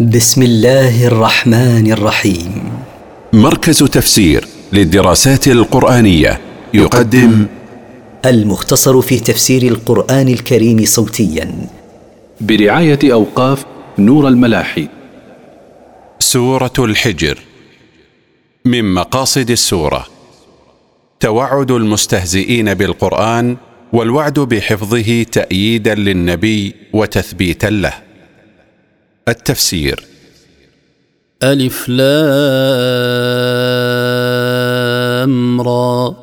بسم الله الرحمن الرحيم. مركز تفسير للدراسات القرآنية يقدم المختصر في تفسير القرآن الكريم صوتيا. برعاية أوقاف نور الملاحي. سورة الحجر. من مقاصد السورة. توعد المستهزئين بالقرآن والوعد بحفظه تأييدا للنبي وتثبيتا له. التفسير. ألف لام را.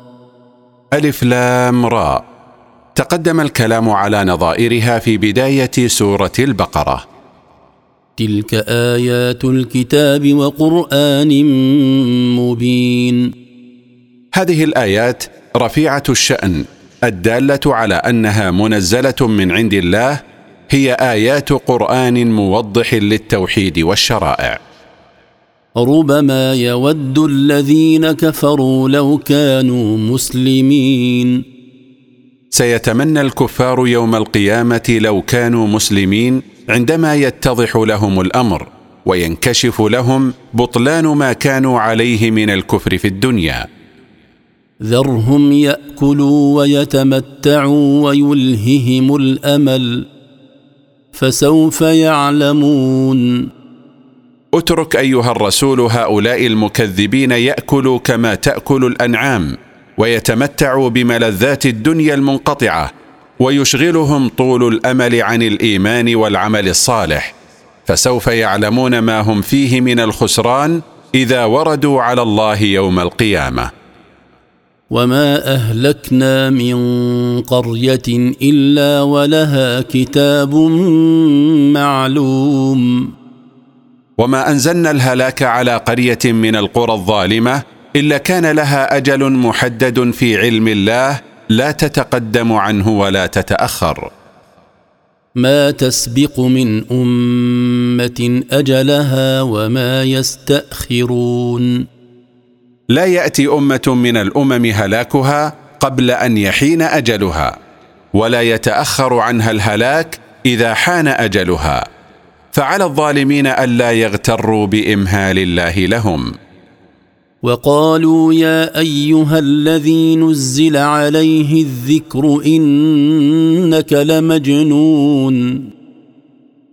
ألف لام را. تقدم الكلام على نظائرها في بداية سورة البقرة. تلك آيات الكتاب وقرآن مبين. هذه الآيات رفيعة الشأن الدالة على أنها منزلة من عند الله هي آيات قرآن موضح للتوحيد والشرائع. ربما يود الذين كفروا لو كانوا مسلمين. سيتمنى الكفار يوم القيامة لو كانوا مسلمين عندما يتضح لهم الأمر وينكشف لهم بطلان ما كانوا عليه من الكفر في الدنيا. ذرهم يأكلوا ويتمتعوا ويلههم الأمل. فسوف يعلمون. اترك أيها الرسول هؤلاء المكذبين يأكلوا كما تأكل الأنعام ويتمتعوا بملذات الدنيا المنقطعة ويشغلهم طول الأمل عن الإيمان والعمل الصالح. فسوف يعلمون ما هم فيه من الخسران إذا وردوا على الله يوم القيامة. وما اهلكنا من قريه الا ولها كتاب معلوم. وما انزلنا الهلاك على قريه من القرى الظالمه الا كان لها أجل محدد في علم الله لا تتقدم عنه ولا تتاخر. ما تسبق من امه اجلها وما يستاخرون. لا يأتي أمة من الأمم هلاكها قبل أن يحين أجلها ولا يتأخر عنها الهلاك إذا حان أجلها. فعلى الظالمين ألا يغتروا بإمهال الله لهم. وقالوا يا أيها الذي نزل عليه الذكر إنك لمجنون.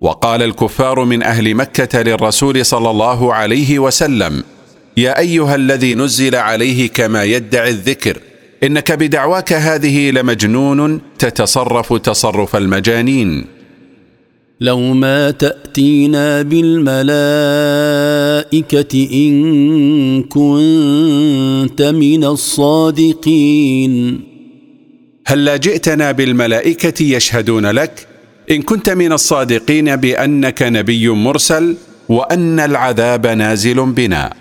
وقال الكفار من أهل مكة للرسول صلى الله عليه وسلم يا أيها الذي نزل عليه كما يدعي الذكر إنك بدعواك هذه لمجنون تتصرف تصرف المجانين. لو ما تأتينا بالملائكة إن كنت من الصادقين. هلا جئتنا بالملائكة يشهدون لك؟ إن كنت من الصادقين بأنك نبي مرسل وأن العذاب نازل بنا.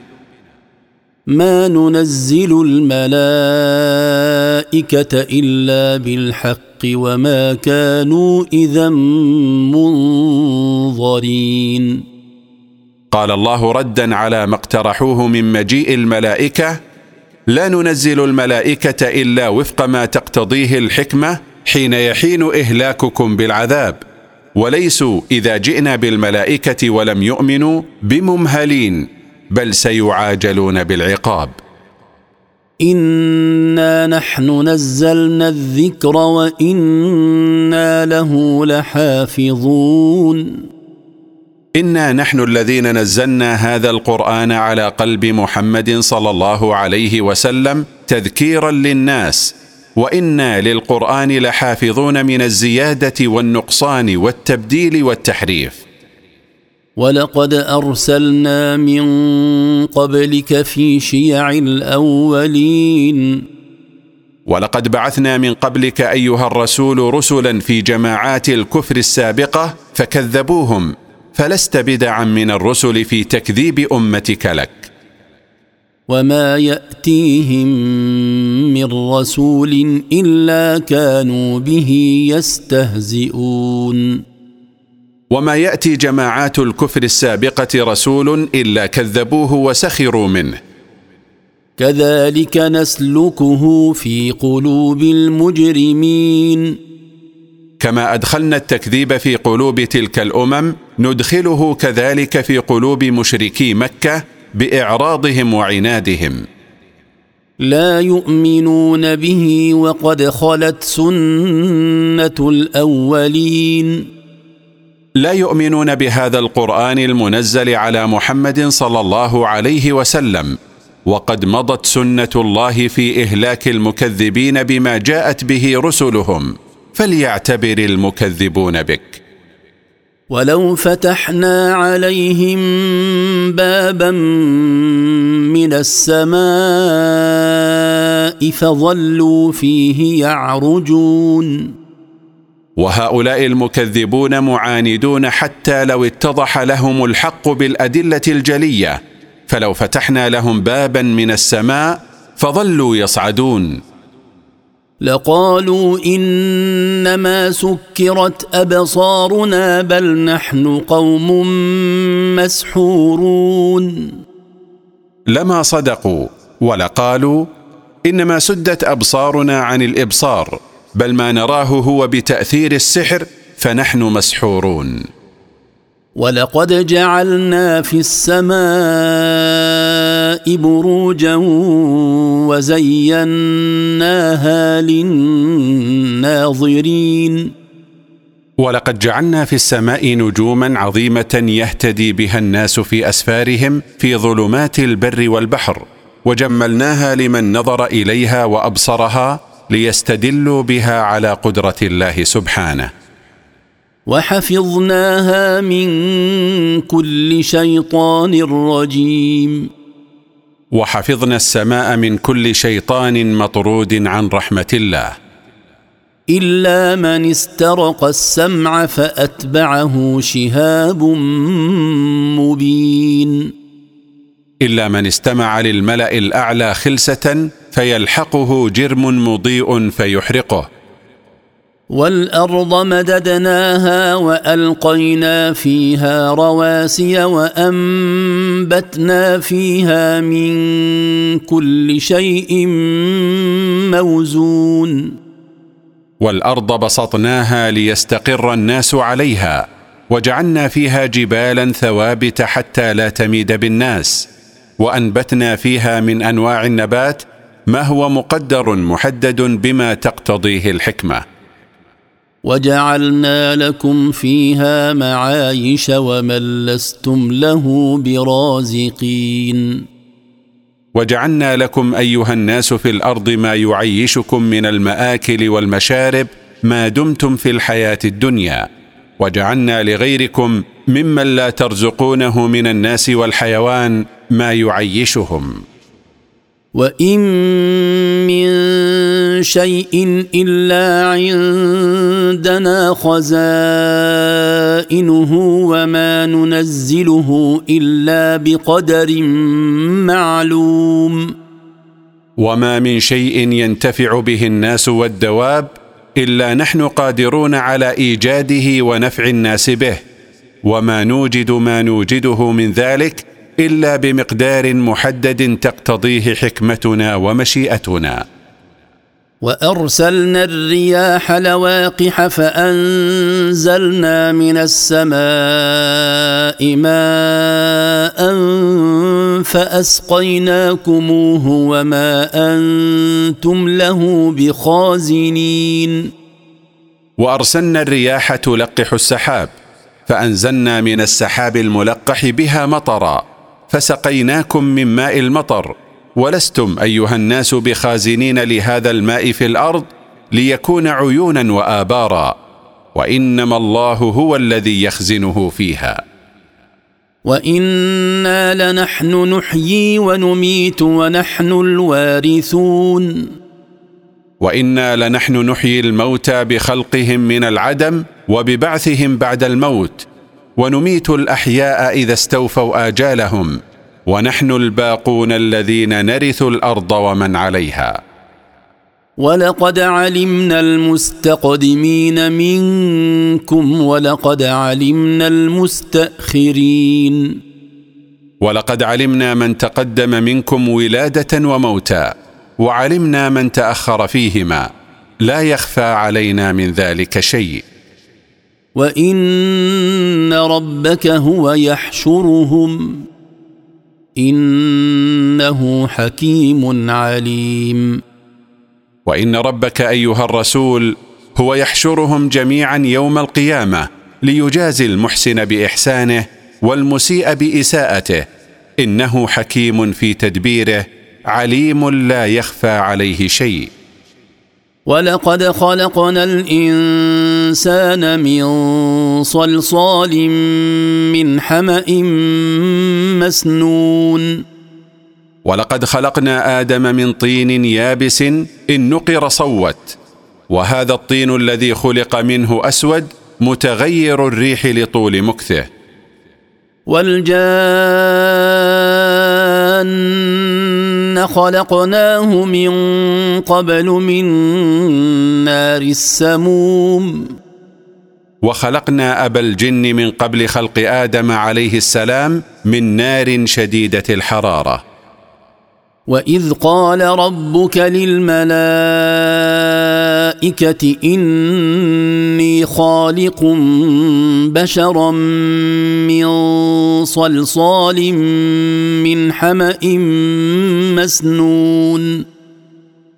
ما ننزل الملائكه الا بالحق وما كانوا اذا منظرين قال الله ردا على ما اقترحوه من مجيء الملائكه لا ننزل الملائكه الا وفق ما تقتضيه الحكمه حين يحين اهلاككم بالعذاب. وليسوا اذا جئنا بالملائكه ولم يؤمنوا بممهلين. بل سيعاجلون بالعقاب. إنا نحن نزلنا الذكر وإنا له لحافظون. إنا نحن الذين نزلنا هذا القرآن على قلب محمد صلى الله عليه وسلم تذكيرا للناس وإنا للقرآن لحافظون من الزيادة والنقصان والتبديل والتحريف. ولقد أرسلنا من قبلك في شيع الأولين. ولقد بعثنا من قبلك أيها الرسول رسلا في جماعات الكفر السابقة فكذبوهم فلست بدعا من الرسل في تكذيب أمتك لك. وما يأتيهم من رسول إلا كانوا به يستهزئون. وما يأتي جماعات الكفر السابقة رسول إلا كذبوه وسخروا منه. كذلك نسلكه في قلوب المجرمين. كما أدخلنا التكذيب في قلوب تلك الأمم ندخله كذلك في قلوب مشركي مكة بإعراضهم وعنادهم. لا يؤمنون به وقد خلت سنة الأولين. لا يؤمنون بهذا القرآن المنزل على محمد صلى الله عليه وسلم وقد مضت سنة الله في إهلاك المكذبين بما جاءت به رسلهم فليعتبر المكذبون بك. ولو فتحنا عليهم بابا من السماء فظلوا فيه يعرجون وهؤلاء المكذبون معاندون حتى لو اتضح لهم الحق بالأدلة الجلية. فلو فتحنا لهم بابا من السماء فظلوا يصعدون. لقالوا إنما سكرت أبصارنا بل نحن قوم مسحورون. لما صدقوا ولقالوا إنما سدت أبصارنا عن الإبصار. بل ما نراه هو بتأثير السحر فنحن مسحورون. ولقد جعلنا في السماء بروجا وزيناها للناظرين. ولقد جعلنا في السماء نجوما عظيمة يهتدي بها الناس في أسفارهم في ظلمات البر والبحر وجملناها لمن نظر إليها وأبصرها ليستدلوا بها على قدرة الله سبحانه. وحفظناها من كل شيطان رجيم. وحفظنا السماء من كل شيطان مطرود عن رحمة الله. إلا من استرق السمع فأتبعه شهاب مبين. إلا من استمع للملأ الأعلى خلسة فيلحقه جرم مضيء فيحرقه. والأرض مددناها وألقينا فيها رواسي وأنبتنا فيها من كل شيء موزون. والأرض بسطناها ليستقر الناس عليها وجعلنا فيها جبالا ثوابت حتى لا تميد بالناس. وأنبتنا فيها من أنواع النبات ما هو مقدر محدد بما تقتضيه الحكمة. وجعلنا لكم فيها معايش ومن لستم له برازقين. وجعلنا لكم أيها الناس في الأرض ما يعيشكم من المآكل والمشارب ما دمتم في الحياة الدنيا. وجعلنا لغيركم ممن لا ترزقونه من الناس والحيوان ما يعيشهم. وان من شيء الا عندنا خزائنه وما ننزله الا بقدر معلوم. وما من شيء ينتفع به الناس والدواب الا نحن قادرون على ايجاده ونفع الناس به. وما نوجد ما نوجده من ذلك إلا بمقدار محدد تقتضيه حكمتنا ومشيئتنا. وأرسلنا الرياح لواقح فأنزلنا من السماء ماء فأسقيناكموه وما أنتم له بخازنين. وأرسلنا الرياح تلقح السحاب فأنزلنا من السحاب الملقح بها مطرا. فسقيناكم من ماء المطر ولستم أيها الناس بخازنين لهذا الماء في الأرض ليكون عيونا وآبارا وإنما الله هو الذي يخزنه فيها. وإنا لنحن نحيي ونميت ونحن الوارثون. وإنا لنحن نحيي الموتى بخلقهم من العدم وببعثهم بعد الموت ونميت الأحياء إذا استوفوا آجالهم ونحن الباقون الذين نرث الأرض ومن عليها. ولقد علمنا المستقدمين منكم ولقد علمنا المستاخرين. ولقد علمنا من تقدم منكم ولاده وموتا وعلمنا من تاخر فيهما لا يخفى علينا من ذلك شيء. وان ربك هو يحشرهم انه حكيم عليم. وان ربك ايها الرسول هو يحشرهم جميعا يوم القيامه ليجازي المحسن باحسانه والمسيء باساءته انه حكيم في تدبيره عليم لا يخفى عليه شيء. ولقد خلقنا الانسان من صلصال من حمأ مسنون. ولقد خلقنا آدم من طين يابس إن نقر صوت وهذا الطين الذي خلق منه أسود متغير الريح لطول مكثه. والجان خلقناه من قبل من نار السموم. وخلقنا ابا الجن من قبل خلق آدم عليه السلام من نار شديدة الحرارة. وإذ قال ربك للملائكه إني خالق بشرا من صلصال من حمأ مسنون.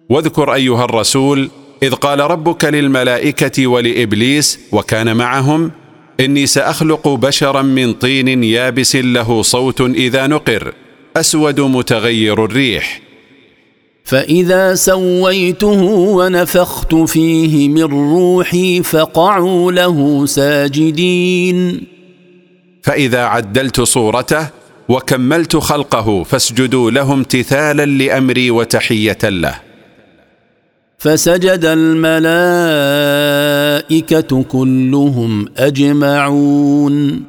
واذكر أيها الرسول إذ قال ربك للملائكة ولإبليس وكان معهم إني سأخلق بشرا من طين يابس له صوت إذا نقر أسود متغير الريح. فإذا سويته ونفخت فيه من روحي فقعوا له ساجدين. فإذا عدلت صورته وكملت خلقه فاسجدوا له امتثالا لأمري وتحية له. فسجد الملائكة كلهم أجمعون.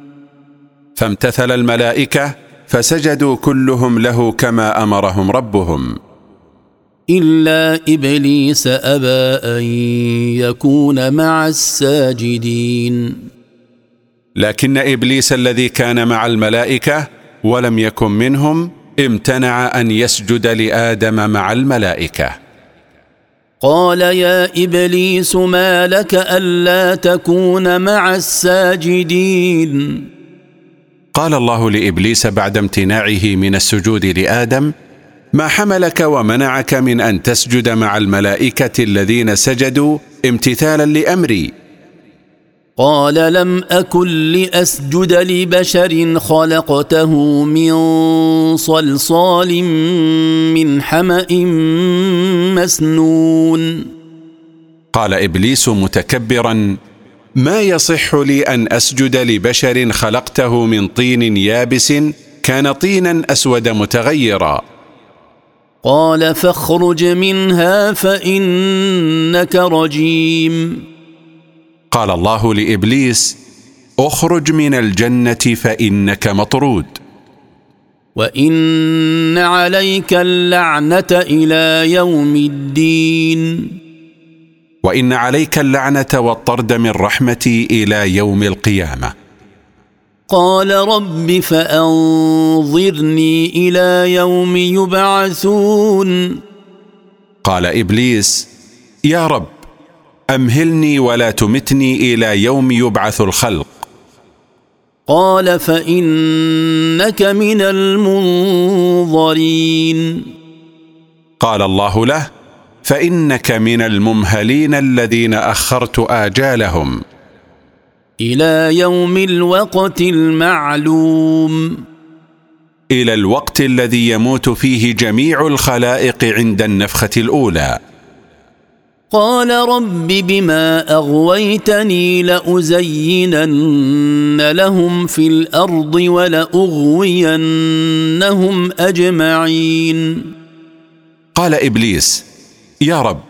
فامتثل الملائكة فسجدوا كلهم له كما أمرهم ربهم. إلا إبليس أبى أن يكون مع الساجدين. لكن إبليس الذي كان مع الملائكة ولم يكن منهم امتنع أن يسجد لآدم مع الملائكة. قال يا إبليس ما لك ألا تكون مع الساجدين؟ قال الله لإبليس بعد امتناعه من السجود لآدم ما حملك ومنعك من أن تسجد مع الملائكة الذين سجدوا امتثالا لأمري. قال لم أكن لأسجد لبشر خلقته من صلصال من حمأ مسنون. قال إبليس متكبرا ما يصح لي أن أسجد لبشر خلقته من طين يابس كان طينا أسود متغيرا. قال فاخرج منها فإنك رجيم. قال الله لإبليس اخرج من الجنة فإنك مطرود. وإن عليك اللعنة إلى يوم الدين. وإن عليك اللعنة والطرد من رحمتي إلى يوم القيامة. قال رب فأنظرني إلى يوم يبعثون. قال إبليس يا رب أمهلني ولا تمتني إلى يوم يبعث الخلق. قال فإنك من المنظرين. قال الله له فإنك من الممهلين الذين أخرت آجالهم. إلى يوم الوقت المعلوم. إلى الوقت الذي يموت فيه جميع الخلائق عند النفخة الأولى. قال رب بما أغويتني لأزينن لهم في الأرض ولأغوينهم أجمعين. قال إبليس يا رب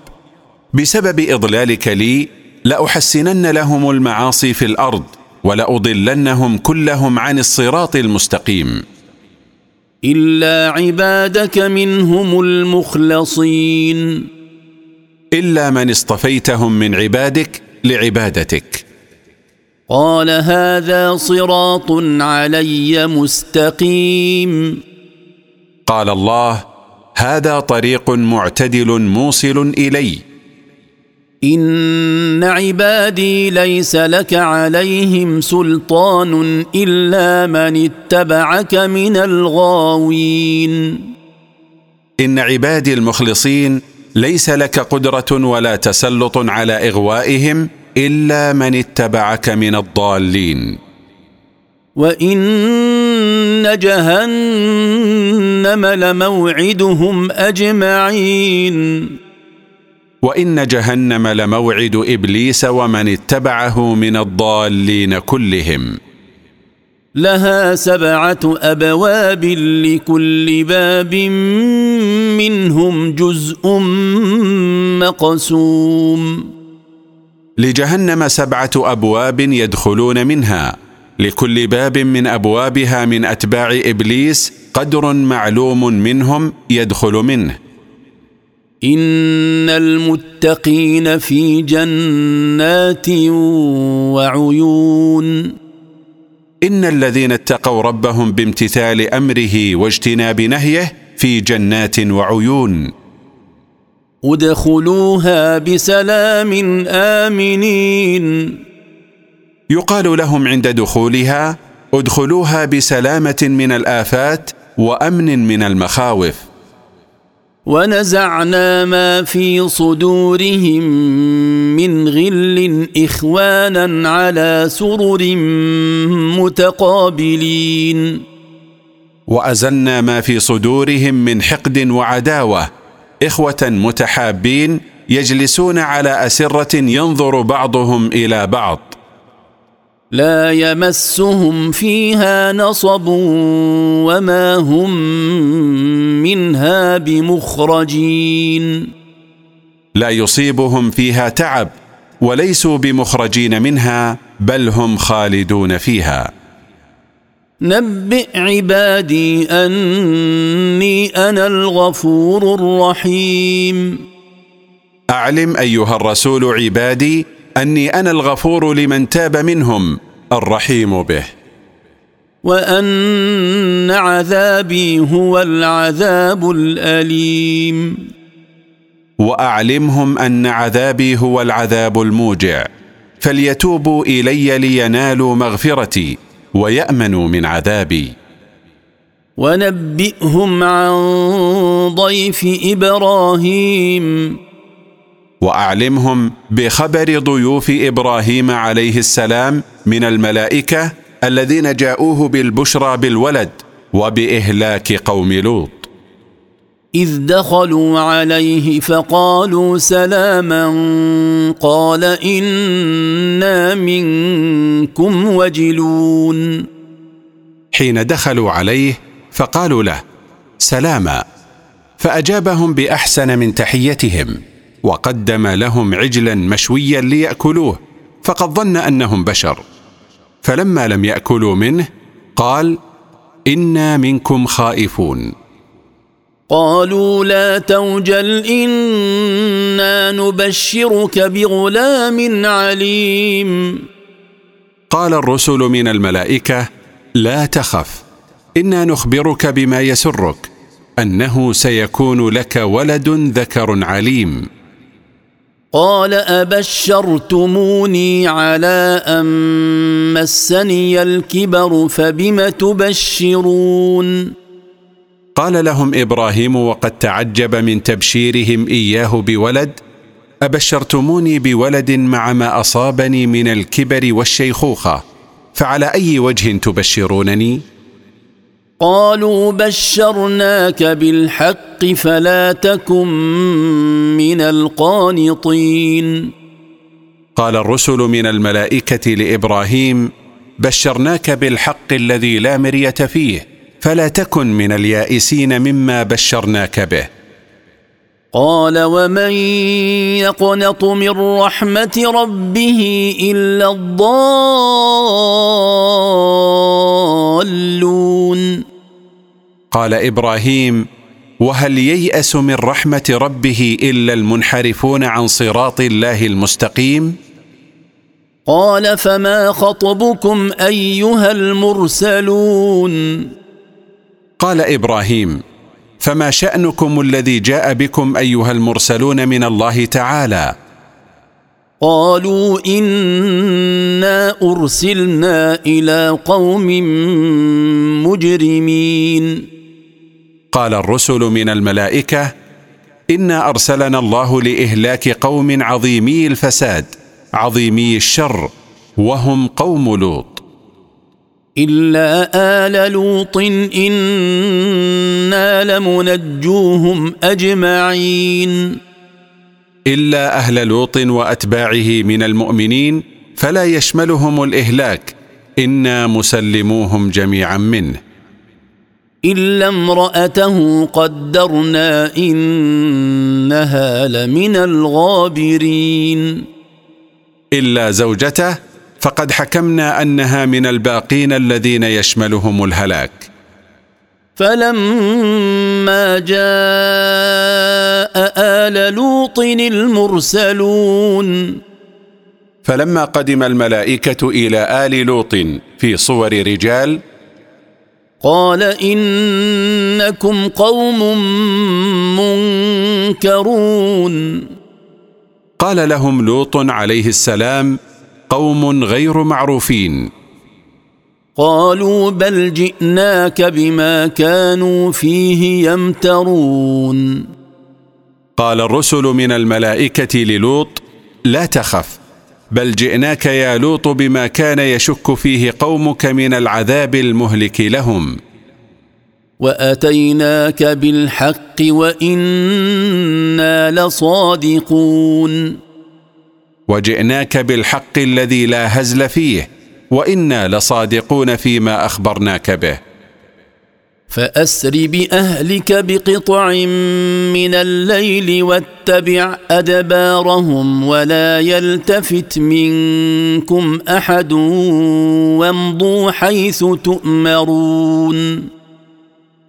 بسبب إضلالك لي لأحسنن لهم المعاصي في الأرض ولأضلنهم كلهم عن الصراط المستقيم. إلا عبادك منهم المخلصين. إلا من اصطفيتهم من عبادك لعبادتك. قال هذا صراط علي مستقيم. قال الله هذا طريق معتدل موصل إلي. ان عبادي ليس لك عليهم سلطان الا من اتبعك من الغاوين. ان عبادي المخلصين ليس لك قدره ولا تسلط على اغوائهم الا من اتبعك من الضالين. وان جهنم لموعدهم اجمعين. وإن جهنم لموعد إبليس ومن اتبعه من الضالين كلهم. لها سبعة أبواب لكل باب منهم جزء مقسوم. لجهنم سبعة أبواب يدخلون منها. لكل باب من أبوابها من أتباع إبليس قدر معلوم منهم يدخل منه. إن المتقين في جنات وعيون. إن الذين اتقوا ربهم بامتثال أمره واجتناب نهيه في جنات وعيون. ادخلوها بسلام آمنين. يقال لهم عند دخولها ادخلوها بسلامة من الآفات وأمن من المخاوف. ونزعنا ما في صدورهم من غل إخوانا على سرر متقابلين. وأزلنا ما في صدورهم من حقد وعداوة. إخوة متحابين يجلسون على أسرة ينظر بعضهم إلى بعض. لا يمسهم فيها نصب وما هم منها بمخرجين. لا يصيبهم فيها تعب وليسوا بمخرجين منها بل هم خالدون فيها. نبئ عبادي أني أنا الغفور الرحيم. أعلم أيها الرسول عبادي أني أنا الغفور لمن تاب منهم الرحيم به. وأن عذابي هو العذاب الأليم. وأعلمهم أن عذابي هو العذاب الموجع فليتوبوا إلي لينالوا مغفرتي ويأمنوا من عذابي. ونبئهم عن ضيف إبراهيم. وأعلمهم بخبر ضيوف إبراهيم عليه السلام من الملائكة الذين جاءوه بالبشرى بالولد وبإهلاك قوم لوط. إذ دخلوا عليه فقالوا سلاما قال إنا منكم وجلون. حين دخلوا عليه فقالوا له سلاما فأجابهم بأحسن من تحيتهم. وقدم لهم عجلا مشويا ليأكلوه فقد ظن أنهم بشر. فلما لم يأكلوا منه قال إنا منكم خائفون. قالوا لا توجل إنا نبشرك بغلام عليم. قال الرسل من الملائكة لا تخف إنا نخبرك بما يسرك أنه سيكون لك ولد ذكر عليم. قال أبشرتموني على أن مسني الكبر فبم تبشرون؟ قال لهم إبراهيم وقد تعجب من تبشيرهم إياه بولد أبشرتموني بولد مع ما أصابني من الكبر والشيخوخة فعلى أي وجه تبشرونني؟ قالوا بشرناك بالحق فلا تكن من القانطين. قال الرسل من الملائكة لإبراهيم بشرناك بالحق الذي لا مرية فيه فلا تكن من اليائسين مما بشرناك به. قال ومن يقنط من رحمة ربه إلا الضالون. قال إبراهيم وهل ييأس من رحمة ربه إلا المنحرفون عن صراط الله المستقيم؟ قال فما خطبكم أيها المرسلون؟ قال إبراهيم فما شأنكم الذي جاء بكم أيها المرسلون من الله تعالى؟ قالوا إنا أرسلنا إلى قوم مجرمين. قال الرسل من الملائكة انا أرسلنا الله لإهلاك قوم عظيمي الفساد عظيمي الشر وهم قوم لوط. إلا آل لوط إنا لمنجوهم أجمعين. إلا أهل لوط وأتباعه من المؤمنين فلا يشملهم الإهلاك إنا مسلموهم جميعا منه. إلا امرأته قدرنا إنها لمن الغابرين. إلا زوجته فقد حكمنا أنها من الباقين الذين يشملهم الهلاك. فلما جاء آل لوط المرسلون. فلما قدم الملائكة إلى آل لوط في صور رجال قال إنكم قوم منكرون. قال لهم لوط عليه السلام قوم غير معروفين. قالوا بل جئناك بما كانوا فيه يمترون. قال الرسل من الملائكة للوط لا تخف بل جئناك يا لوط بما كان يشك فيه قومك من العذاب المهلك لهم. وأتيناك بالحق وإنا لصادقون. وجئناك بالحق الذي لا هزل فيه وإنا لصادقون فيما أخبرناك به. فأسر بأهلك بقطع من الليل واتبع أدبارهم ولا يلتفت منكم أحد وامضوا حيث تؤمرون.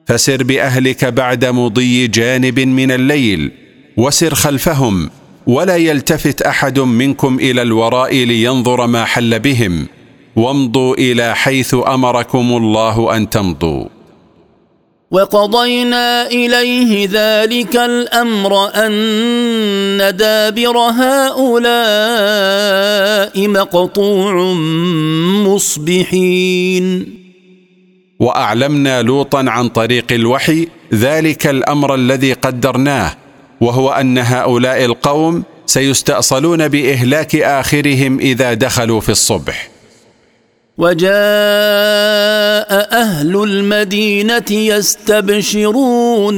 فسر بأهلك بعد مضي جانب من الليل وسر خلفهم ولا يلتفت أحد منكم إلى الوراء لينظر ما حل بهم وامضوا إلى حيث أمركم الله أن تمضوا. وقضينا إليه ذلك الأمر أن دابر هؤلاء مقطوع مصبحين. وأعلمنا لوطا عن طريق الوحي ذلك الأمر الذي قدرناه وهو أن هؤلاء القوم سيستأصلون بإهلاك آخرهم إذا دخلوا في الصبح. وجاء أهل المدينة يستبشرون.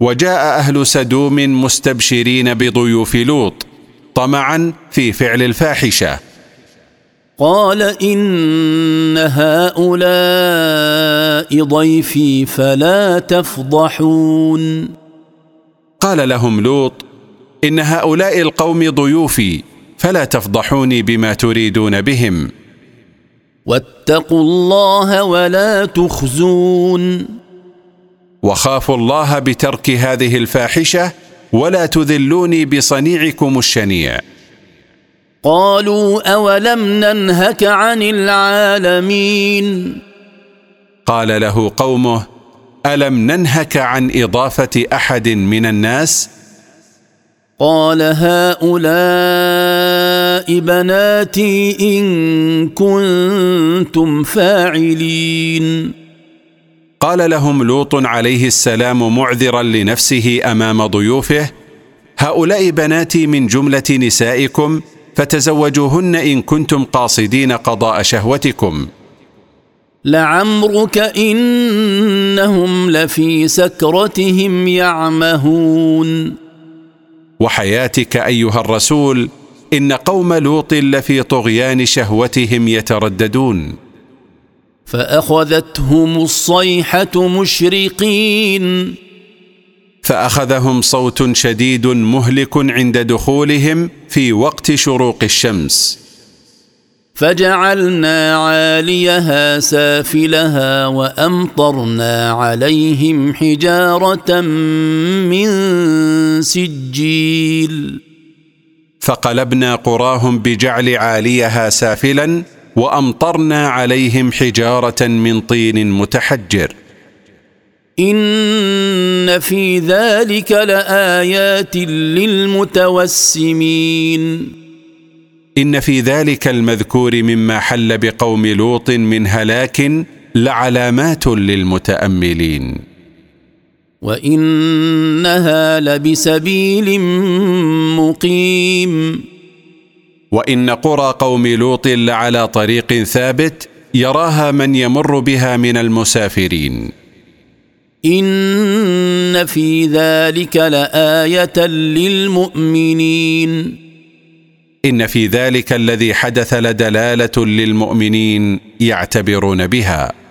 وجاء أهل سدوم مستبشرين بضيوف لوط طمعا في فعل الفاحشة. قال إن هؤلاء ضيفي فلا تفضحون. قال لهم لوط إن هؤلاء القوم ضيوفي فلا تفضحوني بما تريدون بهم. واتقوا الله ولا تخزون. وخافوا الله بترك هذه الفاحشة ولا تذلوني بصنيعكم الشنيع. قالوا أولم ننهك عن العالمين؟ قال له قومه ألم ننهك عن إضافة أحد من الناس؟ قال هؤلاء بناتي إن كنتم فاعلين. قال لهم لوط عليه السلام معذرا لنفسه أمام ضيوفه هؤلاء بناتي من جملة نسائكم فتزوجوهن إن كنتم قاصدين قضاء شهوتكم. لعمرك إنهم لفي سكرتهم يعمهون. وحياتك أيها الرسول إن قوم لوط لفي طغيان شهوتهم يترددون. فأخذتهم الصيحة مشرقين. فأخذهم صوت شديد مهلك عند دخولهم في وقت شروق الشمس. فجعلنا عاليها سافلها وأمطرنا عليهم حجارة من سجيل. فقلبنا قراهم بجعل عاليها سافلا وأمطرنا عليهم حجارة من طين متحجر. إن في ذلك لآيات للمتوسمين. إن في ذلك المذكور مما حل بقوم لوط من هلاك لعلامات للمتأملين. وإنها لبسبيل مقيم. وإن قرى قوم لوط لعلى طريق ثابت يراها من يمر بها من المسافرين. إن في ذلك لآية للمؤمنين. إن في ذلك الذي حدث لدلالة للمؤمنين يعتبرون بها.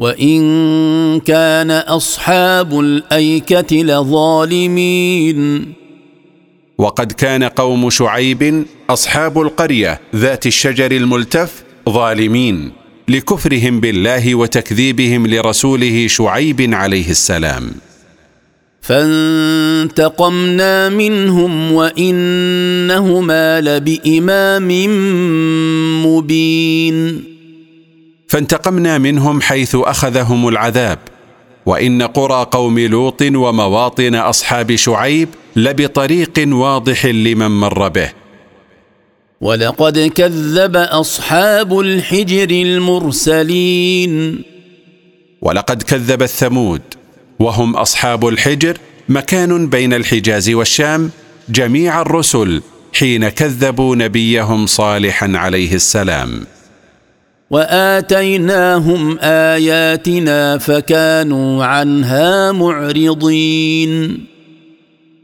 وإن كان أصحاب الأيكة لظالمين. وقد كان قوم شعيب أصحاب القرية ذات الشجر الملتف ظالمين لكفرهم بالله وتكذيبهم لرسوله شعيب عليه السلام. فانتقمنا منهم وإنهما لبإمام مبين. فانتقمنا منهم حيث أخذهم العذاب. وإن قرى قوم لوط ومواطن أصحاب شعيب لبطريق واضح لمن مر به. ولقد كذب أصحاب الحجر المرسلين. ولقد كذب الثمود وهم أصحاب الحجر مكان بين الحجاز والشام جميع الرسل حين كذبوا نبيهم صالحا عليه السلام. وآتيناهم آياتنا فكانوا عنها معرضين.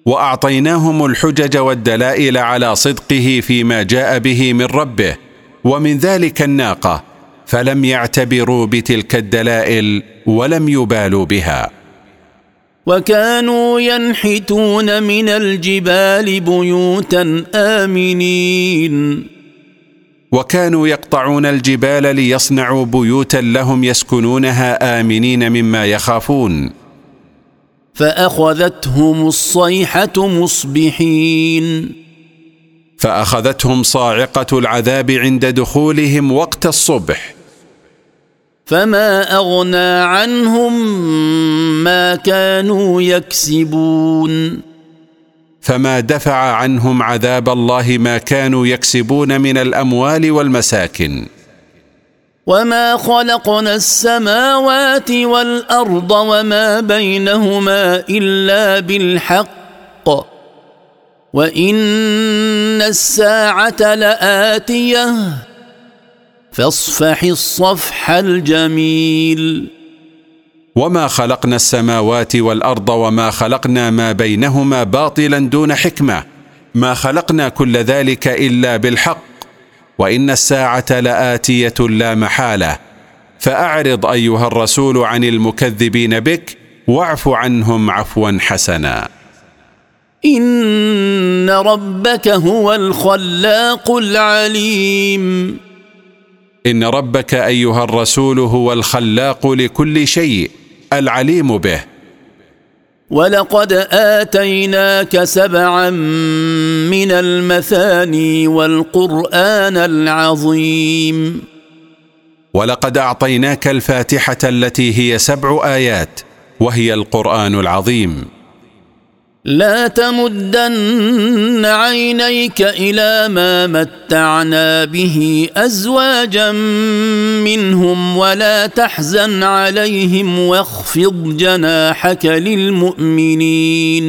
وأعطيناهم الحجج والدلائل على صدقه فيما جاء به من ربه ومن ذلك الناقة فلم يعتبروا بتلك الدلائل ولم يبالوا بها. وكانوا ينحتون من الجبال بيوتا آمنين. وكانوا يقطعون الجبال ليصنعوا بيوتا لهم يسكنونها آمنين مما يخافون. فأخذتهم الصيحة مصبحين. فأخذتهم صاعقة العذاب عند دخولهم وقت الصبح. فما أغنى عنهم ما كانوا يكسبون. فما دفع عنهم عذاب الله ما كانوا يكسبون من الأموال والمساكن. وما خلقنا السماوات والارض وما بينهما الا بالحق. وان الساعة لاتيه. فاصفح الصفح الجميل. وما خلقنا السماوات والارض وما خلقنا ما بينهما باطلا دون حكمه ما خلقنا كل ذلك الا بالحق وان الساعة لاتيه لا محاله فاعرض ايها الرسول عن المكذبين بك واعف عنهم عفوا حسنا ان ربك هو الخلاق العليم ان ربك ايها الرسول هو الخلاق لكل شيء العليم به. ولقد آتيناك سبعا من المثاني والقرآن العظيم. ولقد أعطيناك الفاتحة التي هي سبع آيات وهي القرآن العظيم. لا تمدن عينيك إلى ما متعنا به أزواجا منهم ولا تحزن عليهم واخفض جناحك للمؤمنين.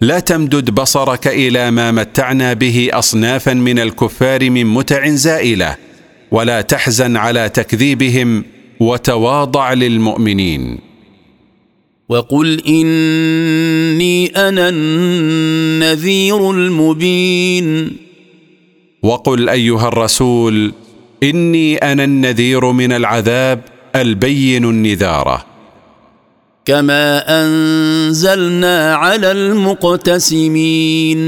لا تمدد بصرك إلى ما متعنا به أصنافا من الكفار من متع زائلة ولا تحزن على تكذيبهم وتواضع للمؤمنين. وقل إني أنا النذير المبين. وقل أيها الرسول إني أنا النذير من العذاب البين النذارة. كما أنزلنا على المقتسمين.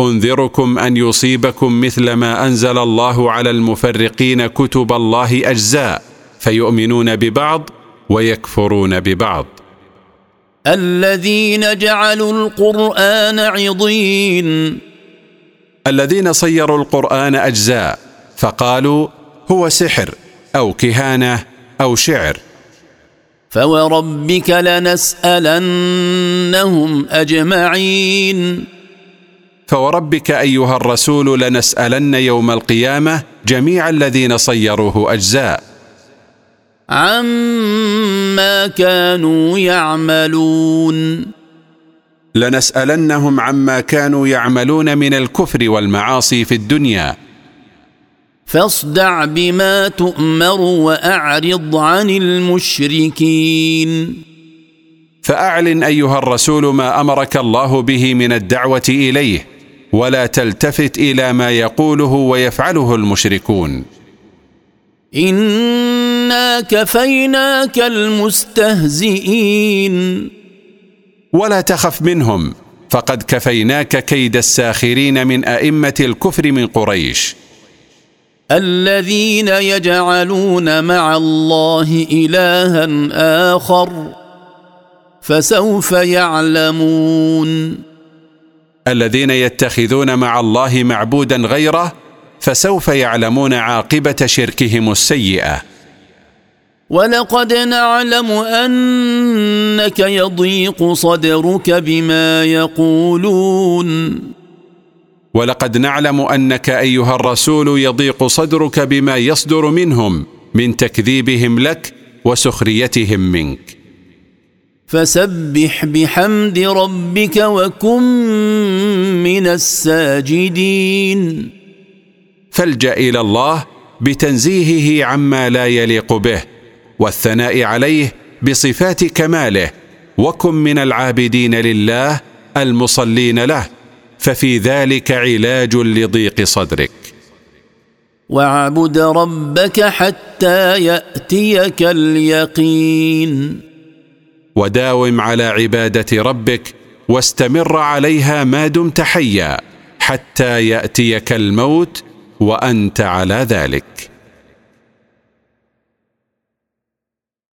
أنذركم أن يصيبكم مثل ما أنزل الله على المفرقين كتب الله أجزاء فيؤمنون ببعض ويكفرون ببعض. الذين جعلوا القرآن عضين. الذين صيروا القرآن أجزاء فقالوا هو سحر أو كهانة أو شعر. فوربك لنسألنهم أجمعين. فوربك أيها الرسول لنسألن يوم القيامة جميع الذين صيروه أجزاء. عما كانوا يعملون لنسألنهم عما كانوا يعملون من الكفر والمعاصي في الدنيا. فاصدع بما تؤمر وأعرض عن المشركين. فأعلن أيها الرسول ما أمرك الله به من الدعوة إليه ولا تلتفت إلى ما يقوله ويفعله المشركون. انا كفيناك المستهزئين. ولا تخف منهم فقد كفيناك كيد الساخرين من ائمه الكفر من قريش. الذين يجعلون مع الله الها اخر فسوف يعلمون. الذين يتخذون مع الله معبودا غيره فسوف يعلمون عاقبه شركهم السيئه. ولقد نعلم أنك يضيق صدرك بما يقولون. ولقد نعلم أنك أيها الرسول يضيق صدرك بما يصدر منهم من تكذيبهم لك وسخريتهم منك. فسبح بحمد ربك وكن من الساجدين. فالجأ إلى الله بتنزيهه عما لا يليق به والثناء عليه بصفات كماله وكن من العابدين لله المصلين له ففي ذلك علاج لضيق صدرك. واعبد ربك حتى يأتيك اليقين. وداوم على عبادة ربك واستمر عليها ما دمت حيا حتى يأتيك الموت وأنت على ذلك.